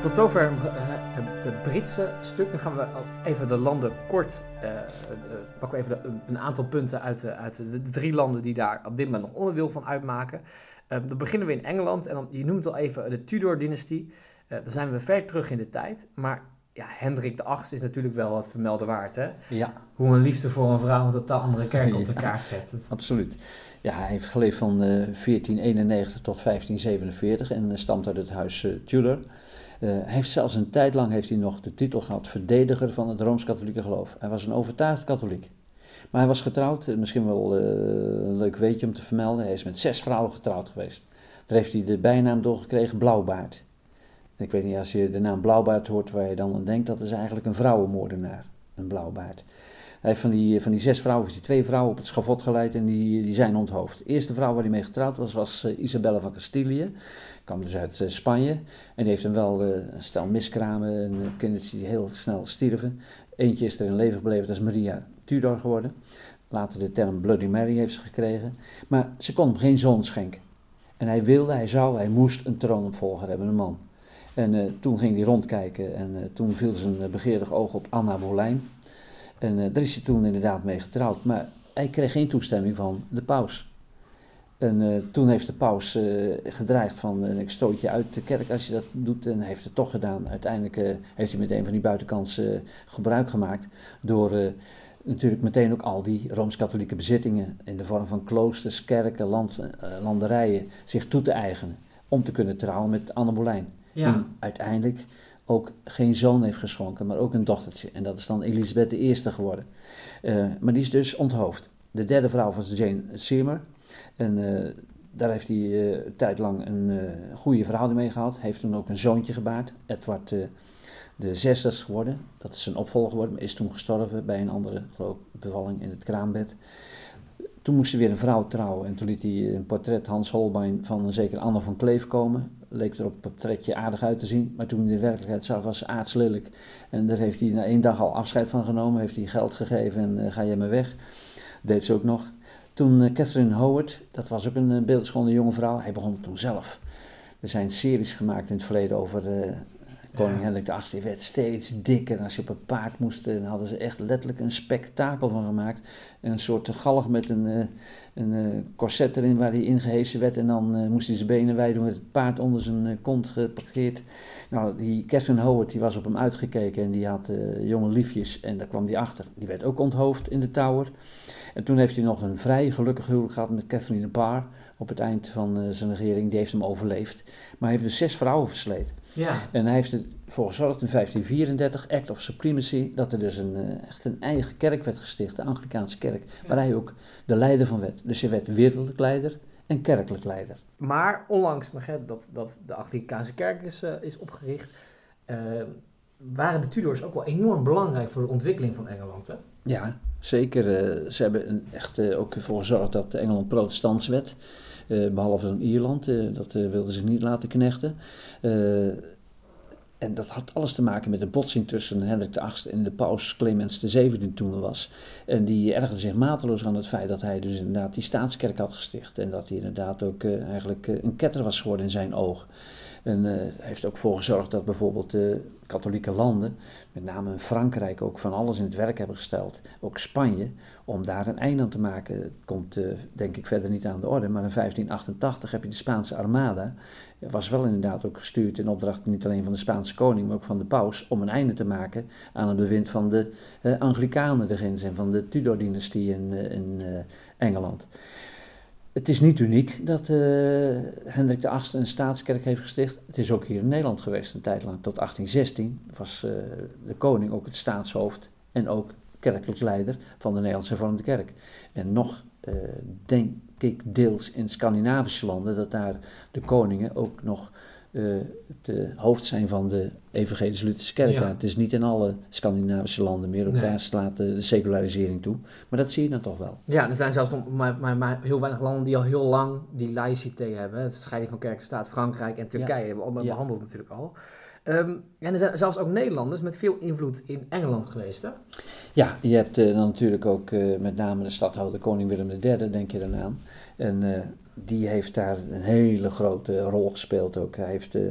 tot zover uh, het Britse stuk. Dan gaan we even de landen kort. Uh, uh, pakken we even de, een aantal punten uit, uit de, drie landen die daar op dit moment nog onderdeel van uitmaken. dan beginnen we in Engeland. En dan, je noemt al even de Tudor-dynastie. dan zijn we ver terug in de tijd. Maar ja, Hendrik de VIII is natuurlijk wel wat vermelden waard. Hè? Ja. Hoe een liefde voor een vrouw een totaal andere kerk op de kaart zet. Absoluut. Ja, hij heeft geleefd van 1491 tot 1547 en stamt uit het huis Tudor. Uh, hij heeft zelfs een tijd lang heeft hij nog de titel gehad verdediger van het Rooms-Katholieke geloof. Hij was een overtuigd katholiek. Maar hij was getrouwd, eh, misschien wel uh, een leuk weetje om te vermelden. Hij is met zes vrouwen getrouwd geweest. Daar heeft hij de bijnaam doorgekregen Blauwbaard. Ik weet niet, als je de naam Blauwbaard hoort, waar je dan aan denkt, dat is eigenlijk een vrouwenmoordenaar, een Blauwbaard. Hij heeft van die, van die zes vrouwen, hij twee vrouwen op het schavot geleid en die, die zijn onthoofd. De eerste vrouw waar hij mee getrouwd was, was Isabella van Castilië kwam dus uit eh, Spanje. En die heeft hem wel uh, een stel miskramen en kinderen die heel snel stierven. Eentje is er in leven gebleven, dat is Maria Tudor geworden. Later de term Bloody Mary heeft ze gekregen. Maar ze kon hem geen zoon schenken. En hij wilde, hij zou, hij moest een troonopvolger hebben, een man. En toen ging hij rondkijken en toen viel zijn begeerig oog op Anna Boleyn. En daar is hij toen inderdaad mee getrouwd. Maar hij kreeg geen toestemming van de paus. En uh, toen heeft de paus uh, gedreigd van ik stoot je uit de kerk als je dat doet. En heeft het toch gedaan. Uiteindelijk heeft hij meteen van die buitenkans gebruik gemaakt. Door natuurlijk meteen ook al die Rooms-Katholieke bezittingen in de vorm van kloosters, kerken, land, landerijen zich toe te eigenen. Om te kunnen trouwen met Anne Boleyn. Ja. Die uiteindelijk ook geen zoon heeft geschonken, maar ook een dochtertje. En dat is dan Elisabeth I geworden. maar die is dus onthoofd. De derde vrouw was Jane Seymour. En uh, daar heeft hij uh, een tijd lang een goede verhouding mee gehad. Heeft toen ook een zoontje gebaard. Edward de zesde geworden. Dat is zijn opvolger geworden, maar is toen gestorven bij een andere bevalling in het kraambed. Toen moest hij weer een vrouw trouwen en toen liet hij een portret Hans Holbein van een zeker Anne van Kleef komen. Leek er op het portretje aardig uit te zien, maar toen de werkelijkheid zag was aardslelijk. En daar heeft hij na één dag al afscheid van genomen, heeft hij geld gegeven en uh, ga jij maar weg. deed ze ook nog. Toen uh, Catherine Howard, dat was ook een uh, beeldschone jonge vrouw, hij begon toen zelf. Er zijn series gemaakt in het verleden over koning. Hendrik VIII. Werd steeds dikker. En als je op een paard moest, dan hadden ze echt letterlijk een spektakel van gemaakt. Een soort galg met een, een corset erin waar hij ingehezen werd. En dan moest hij zijn benen wijden met het paard onder zijn kont geparkeerd. Nou, die Catherine Howard die was op hem uitgekeken en die had jonge liefjes. En daar kwam hij achter. Die werd ook onthoofd in de Tower. En toen heeft hij nog een vrij gelukkig huwelijk gehad met Catherine Parr op het eind van uh, zijn regering. Die heeft hem overleefd. Maar hij heeft dus zes vrouwen versleten. Ja. En hij heeft ervoor gezorgd in 1534, Act of Supremacy, dat er dus een, uh, echt een eigen kerk werd gesticht, de Anglicaanse kerk, ja. waar hij ook de leider van werd. Dus hij werd wereldlijk leider en kerkelijk leider. Maar onlangs dat, dat de Anglicaanse kerk is, uh, is opgericht, waren de Tudors ook wel enorm belangrijk voor de ontwikkeling van Engeland. Hè? Ja, zeker. Uh, ze hebben echt uh, ook ervoor gezorgd dat Engeland protestants werd. Uh, behalve dan Ierland, dat wilden ze niet laten knechten. en dat had alles te maken met de botsing tussen Hendrik VIII en de paus Clemens VII toen was. En die ergerde zich mateloos aan het feit dat hij dus inderdaad die staatskerk had gesticht. En dat hij inderdaad ook eigenlijk een ketter was geworden in zijn oog. En uh, heeft ook voor gezorgd dat bijvoorbeeld de katholieke landen, met name Frankrijk, ook van alles in het werk hebben gesteld. Ook Spanje, om daar een einde aan te maken. Het komt uh, denk ik verder niet aan de orde, maar in 1588 heb je de Spaanse Armada. Was wel inderdaad ook gestuurd in opdracht niet alleen van de Spaanse koning, maar ook van de paus, om een einde te maken aan het bewind van de uh, Anglikanen, de en van de Tudor-dynastie in, in Engeland. Het is niet uniek dat uh, Hendrik VIII een staatskerk heeft gesticht. Het is ook hier in Nederland geweest een tijd lang. Tot 1816 was uh, de koning ook het staatshoofd en ook kerkelijk leider van de Nederlandse hervormde kerk. En nog uh, denk ik deels in Scandinavische landen dat daar de koningen ook nog uh, het uh, hoofd zijn van de Evangelische Lutherse Kerk. Ja. Het is niet in alle Scandinavische landen meer, ook nee. daar slaat de, de, secularisering toe. Maar dat zie je dan toch wel. Ja, er zijn zelfs maar, maar, maar heel weinig landen die al heel lang die laïcité hebben. Het scheiding van kerk en staat, Frankrijk en Turkije ja. hebben we allemaal ja. behandeld natuurlijk al. Um, en er zijn zelfs ook Nederlanders met veel invloed in Engeland geweest, hè? Ja, je hebt uh, dan natuurlijk ook met name de stadhouder koning Willem III, denk je daarna aan. En die heeft daar een hele grote rol gespeeld ook. Hij heeft uh,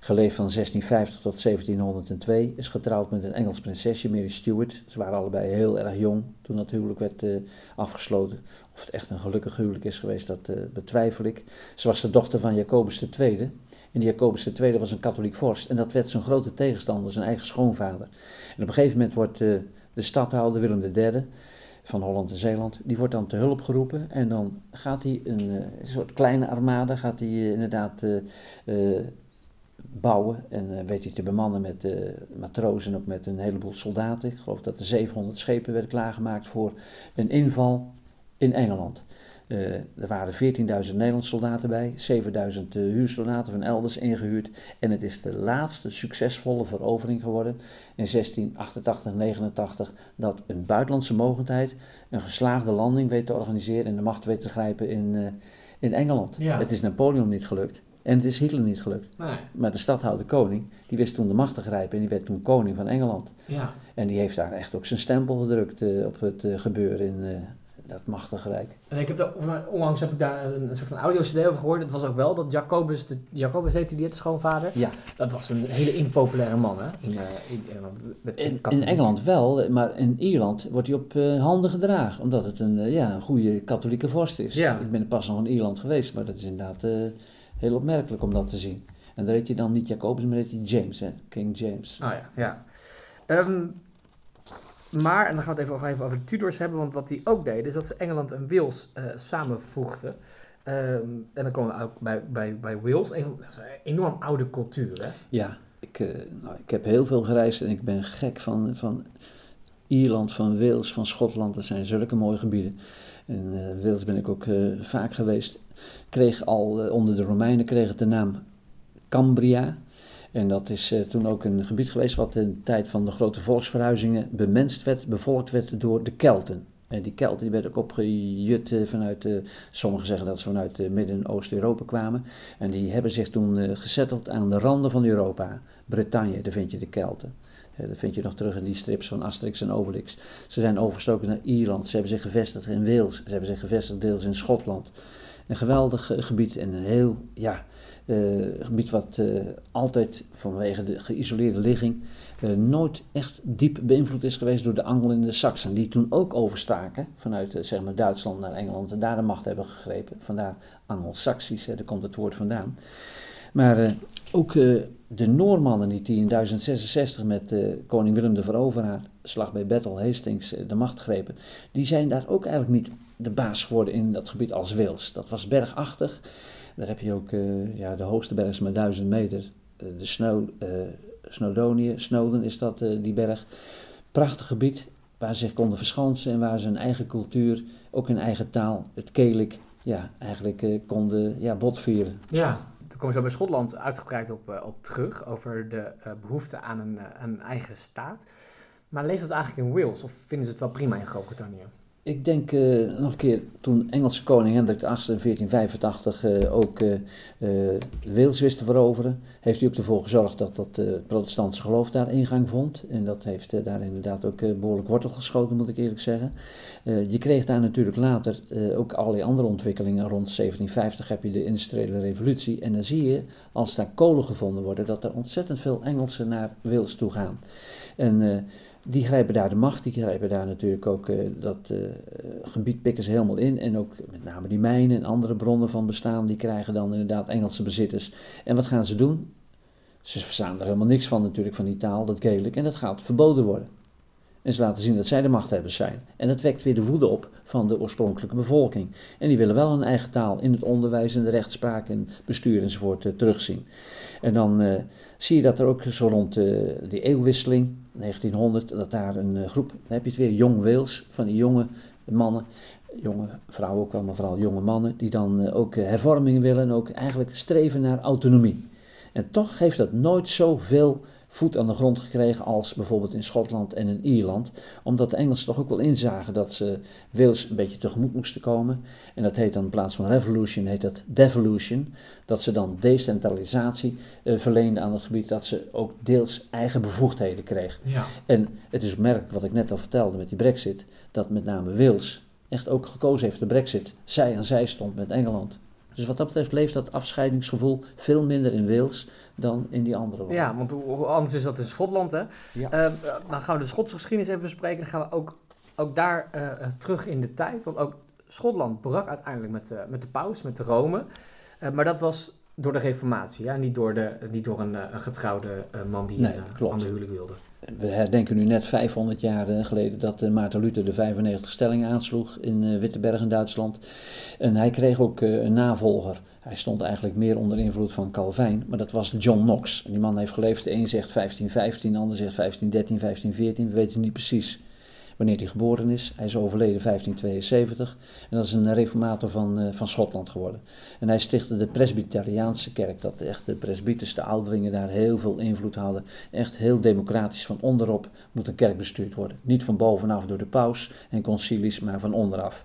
geleefd van 1650 tot 1702, is getrouwd met een Engels prinsesje, Mary Stuart. Ze waren allebei heel erg jong toen dat huwelijk werd uh, afgesloten. Of het echt een gelukkig huwelijk is geweest, dat uh, betwijfel ik. Ze was de dochter van Jacobus II. En die Jacobus II was een katholiek vorst. En dat werd zijn grote tegenstander, zijn eigen schoonvader. En op een gegeven moment wordt de stadhouder Willem III van Holland en Zeeland, die wordt dan te hulp geroepen. En dan gaat hij een, een soort kleine armada, gaat hij inderdaad uh, bouwen. En weet hij te bemannen met matrozen en ook met een heleboel soldaten. Ik geloof dat er 700 schepen werden klaargemaakt voor een inval in Engeland. Uh, er waren 14.000 Nederlandse soldaten bij, 7.000 uh, huursoldaten van elders ingehuurd. En het is de laatste succesvolle verovering geworden in 1688, 89, dat een buitenlandse mogendheid een geslaagde landing weet te organiseren en de macht weet te grijpen in, uh, in Engeland. Ja. Het is Napoleon niet gelukt. En het is Hitler niet gelukt. Nee. Maar de stadhouder koning, die wist toen de macht te grijpen en die werd toen koning van Engeland. Ja. En die heeft daar echt ook zijn stempel gedrukt op het gebeuren in, dat machtige rijk. En ik heb daar, onlangs heb ik daar een, een soort van audio-cd over gehoord. Het was ook wel dat Jacobus, de, Jacobus heette die het schoonvader. Ja. Dat was een hele impopulaire man, hè? In, uh, in, met in, in, Engeland wel, maar in Ierland wordt hij op uh, handen gedragen. Omdat het een, uh, ja, een goede katholieke vorst is. Ja. Ik ben pas nog in Ierland geweest, maar dat is inderdaad heel opmerkelijk om dat te zien. En daar heet je dan niet Jacobus, maar heet je James, hè? King James. Oh ja, ja. Um, maar, en dan gaan we het even, even over de Tudors hebben, want wat die ook deden, is dat ze Engeland en Wales uh, samenvoegden. Um, en dan komen we ook bij, bij, bij Wales, een, enorm oude cultuur, hè? Ja, ik, uh, nou, ik heb heel veel gereisd en ik ben gek van, van Ierland, van Wales, van Schotland. Dat zijn zulke mooie gebieden. In uh, Wales ben ik ook vaak geweest. Kreeg al onder de Romeinen kreeg het de naam Cambria. En dat is uh, toen ook een gebied geweest wat in de tijd van de grote volksverhuizingen bemenst werd, bevolkt werd door de Kelten. En die Kelten die werden ook opgejut uh, vanuit, uh, sommigen zeggen dat ze vanuit Midden- Oost-Europa kwamen. En die hebben zich toen gezetteld aan de randen van Europa. Bretagne, daar vind je de Kelten. dat vind je nog terug in die strips van Asterix en Obelix. Ze zijn overgestoken naar Ierland, ze hebben zich gevestigd in Wales, ze hebben zich gevestigd deels in Schotland. Een geweldig gebied en een heel, ja, uh, gebied wat uh, altijd vanwege de geïsoleerde ligging nooit echt diep beïnvloed is geweest door de Angelen en de Saksen, die toen ook overstaken vanuit zeg maar Duitsland naar Engeland en daar de macht hebben gegrepen. Vandaar Angelsaksisch, daar komt het woord vandaan. Maar ook de Noormannen die, die in 1066 met koning Willem de Veroveraar, slag bij Battle Hastings, de macht grepen, die zijn daar ook eigenlijk niet de baas geworden in dat gebied als Wales. Dat was bergachtig. Daar heb je ook ja, de hoogste berg is maar 1000 meter. De Snow, Snowdonië, Snowden is dat, die berg. Prachtig gebied waar ze zich konden verschansen en waar ze hun eigen cultuur, ook hun eigen taal, het Gaelic, ja, eigenlijk konden ja, botvieren. Ja, daar komen ze bij Schotland uitgebreid op, op terug, over de behoefte aan een, een eigen staat. Maar leeft dat eigenlijk in Wales of vinden ze het wel prima in Groot-Brittannië? Ik denk uh, nog een keer, toen Engelse koning Hendrik VIII in 1485 uh, ook uh, Wales wist te veroveren, heeft hij ook ervoor gezorgd dat dat protestantse geloof daar ingang vond. En dat heeft daar inderdaad ook behoorlijk wortel geschoten, moet ik eerlijk zeggen. je kreeg daar natuurlijk later ook allerlei andere ontwikkelingen. Rond 1750 heb je de industriële revolutie. En dan zie je, als daar kolen gevonden worden, dat er ontzettend veel Engelsen naar Wales toe gaan. En die grijpen daar de macht, die grijpen daar natuurlijk ook uh, dat uh, gebied pikken ze helemaal in. En ook met name die mijnen en andere bronnen van bestaan, die krijgen dan inderdaad Engelse bezitters. En wat gaan ze doen? Ze verstaan er helemaal niks van natuurlijk, van die taal, dat Gaelic. En dat gaat verboden worden. En ze laten zien dat zij de machthebbers zijn. En dat wekt weer de woede op van de oorspronkelijke bevolking. En die willen wel een eigen taal in het onderwijs en de rechtspraak en bestuur enzovoort uh, terugzien. En dan uh, zie je dat er ook zo rond uh, die eeuwwisseling, 1900, dat daar een groep, dan heb je het weer, Jong Wales, van die jonge mannen, jonge vrouwen ook wel, maar vooral jonge mannen, die dan ook hervormingen willen en ook eigenlijk streven naar autonomie. En toch heeft dat nooit zoveel voet aan de grond gekregen als bijvoorbeeld in Schotland en in Ierland. Omdat de Engelsen toch ook wel inzagen dat ze Wales een beetje tegemoet moesten komen. En dat heet dan in plaats van revolution, heet dat devolution. Dat ze dan decentralisatie uh, verleenden aan het gebied, dat ze ook deels eigen bevoegdheden kregen. Ja. En het is opmerkelijk wat ik net al vertelde met die brexit, dat met name Wales echt ook gekozen heeft de brexit. Zij aan zij stond met Engeland. Dus wat dat betreft leeft dat afscheidingsgevoel veel minder in Wales dan in die andere landen. Ja, want hoe anders is dat in Schotland, hè? Ja. Eh, dan gaan we de Schotse geschiedenis even bespreken. Dan gaan we ook, ook daar eh, terug in de tijd. Want ook Schotland brak uiteindelijk met, uh, met de paus, met de Rome. Maar dat was door de reformatie, ja? niet door, de, niet door een, een getrouwde man die nee, een ander huwelijk wilde. We herdenken nu net 500 jaar geleden dat Maarten Luther de 95 stellingen aansloeg in Wittenberg in Duitsland. En hij kreeg ook een navolger. Hij stond eigenlijk meer onder invloed van Calvijn, maar dat was John Knox. Die man heeft geleefd, de een zegt 1515, de ander zegt 1513, 1514, we weten niet precies wanneer hij geboren is. Hij is overleden 1572 en dat is een reformator van, uh, van Schotland geworden. En hij stichtte de Presbyteriaanse kerk, dat echt de presbyters, de ouderlingen daar heel veel invloed hadden. Echt heel democratisch, van onderop moet een kerk bestuurd worden. Niet van bovenaf door de paus en concilies, maar van onderaf.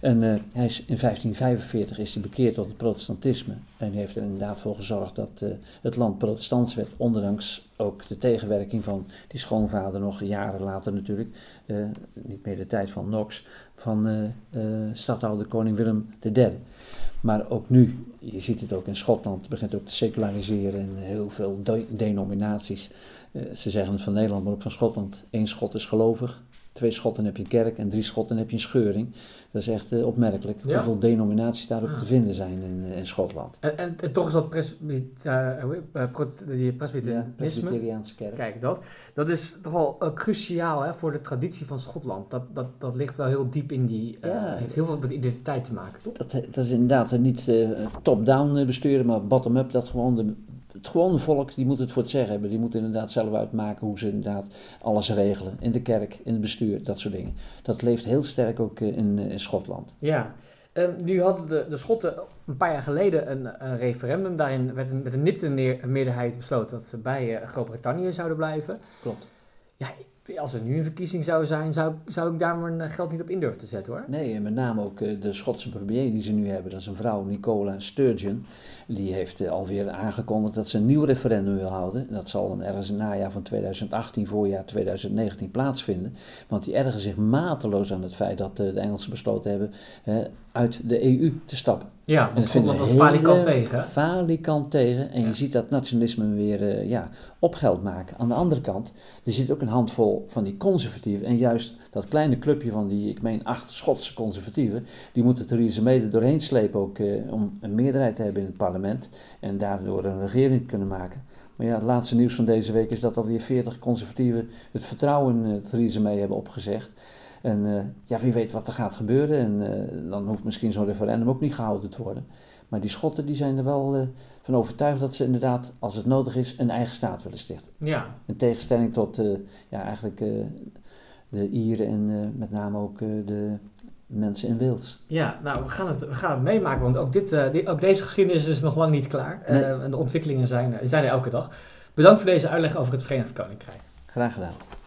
En uh, hij is, in 1545 is hij bekeerd tot het protestantisme. En heeft er inderdaad voor gezorgd dat uh, het land protestants werd, ondanks ook de tegenwerking van die schoonvader nog jaren later natuurlijk, uh, niet meer de tijd van Knox, van stadhouder koning Willem III. Maar ook nu, je ziet het ook in Schotland, begint ook te seculariseren en heel veel de denominaties. ze zeggen het van Nederland, maar ook van Schotland. Eén Schot is gelovig, twee schotten heb je een kerk en drie schotten heb je een scheuring. Dat is echt uh, opmerkelijk Ja. hoeveel denominaties daar ook Ah. te vinden zijn in, eh, in Schotland. En, en, en toch is dat presbyt, eh, eh, die presbyterianisme, Presbyteriaanse kerk. kijk dat, dat is toch wel eh, cruciaal hè, voor de traditie van Schotland. Dat, dat, dat ligt wel heel diep in die, eh, Ja. heeft heel veel met identiteit te maken, toch? Dat, dat is inderdaad eh, niet eh, top-down eh, besturen, maar bottom-up. Dat gewoon de, het gewone volk, die moet het voor het zeggen hebben. Die moet inderdaad zelf uitmaken hoe ze inderdaad alles regelen. In de kerk, in het bestuur, dat soort dingen. Dat leeft heel sterk ook eh, in, eh, in Schotland. Ja. Ehm, nu hadden de, de Schotten een paar jaar geleden een, een referendum. Daarin werd een, met een nipte meerderheid besloten dat ze bij eh, Groot-Brittannië zouden blijven. Klopt. Ja, als er nu een verkiezing zou zijn, zou, zou ik daar mijn eh, geld niet op in durven te zetten hoor. Nee, en met name ook eh, de Schotse premier die ze nu hebben, dat is een vrouw, Nicola Sturgeon. Die heeft eh, alweer aangekondigd dat ze een nieuw referendum wil houden. Dat zal dan ergens in het najaar van 2018, voorjaar 2019 plaatsvinden. Want die ergen zich mateloos aan het feit dat de Engelsen besloten hebben uit de EU te stappen. Ja, En dat vinden ze falikant eh, tegen. hè? Falikant tegen. En Ja. je ziet dat nationalisme weer eh, ja, op geld maken. Aan de andere kant, er zit ook een handvol van die conservatieven. En juist dat kleine clubje van die, ik meen acht Schotse conservatieven, die moeten Theresa May er doorheen slepen ook eh, om een meerderheid te hebben in het parlement. En daardoor een regering te kunnen maken. Maar ja, het laatste nieuws van deze week is dat alweer 40 conservatieven het vertrouwen in uh, Theresa May hebben opgezegd. En eh, ja, wie weet wat er gaat gebeuren. En eh, dan hoeft misschien zo'n referendum ook niet gehouden te worden. Maar die Schotten die zijn er wel eh, van overtuigd dat ze inderdaad, als het nodig is, een eigen staat willen stichten. Ja, In tegenstelling tot ja, eigenlijk de Ieren en met name ook de mensen in Wales. ja nou, we gaan, het, we gaan het meemaken, want ook, dit, dit- ook deze geschiedenis is nog lang niet klaar. Nee. En de ontwikkelingen zijn, zijn er elke dag. Bedankt voor deze uitleg over het Verenigd Koninkrijk. Graag gedaan.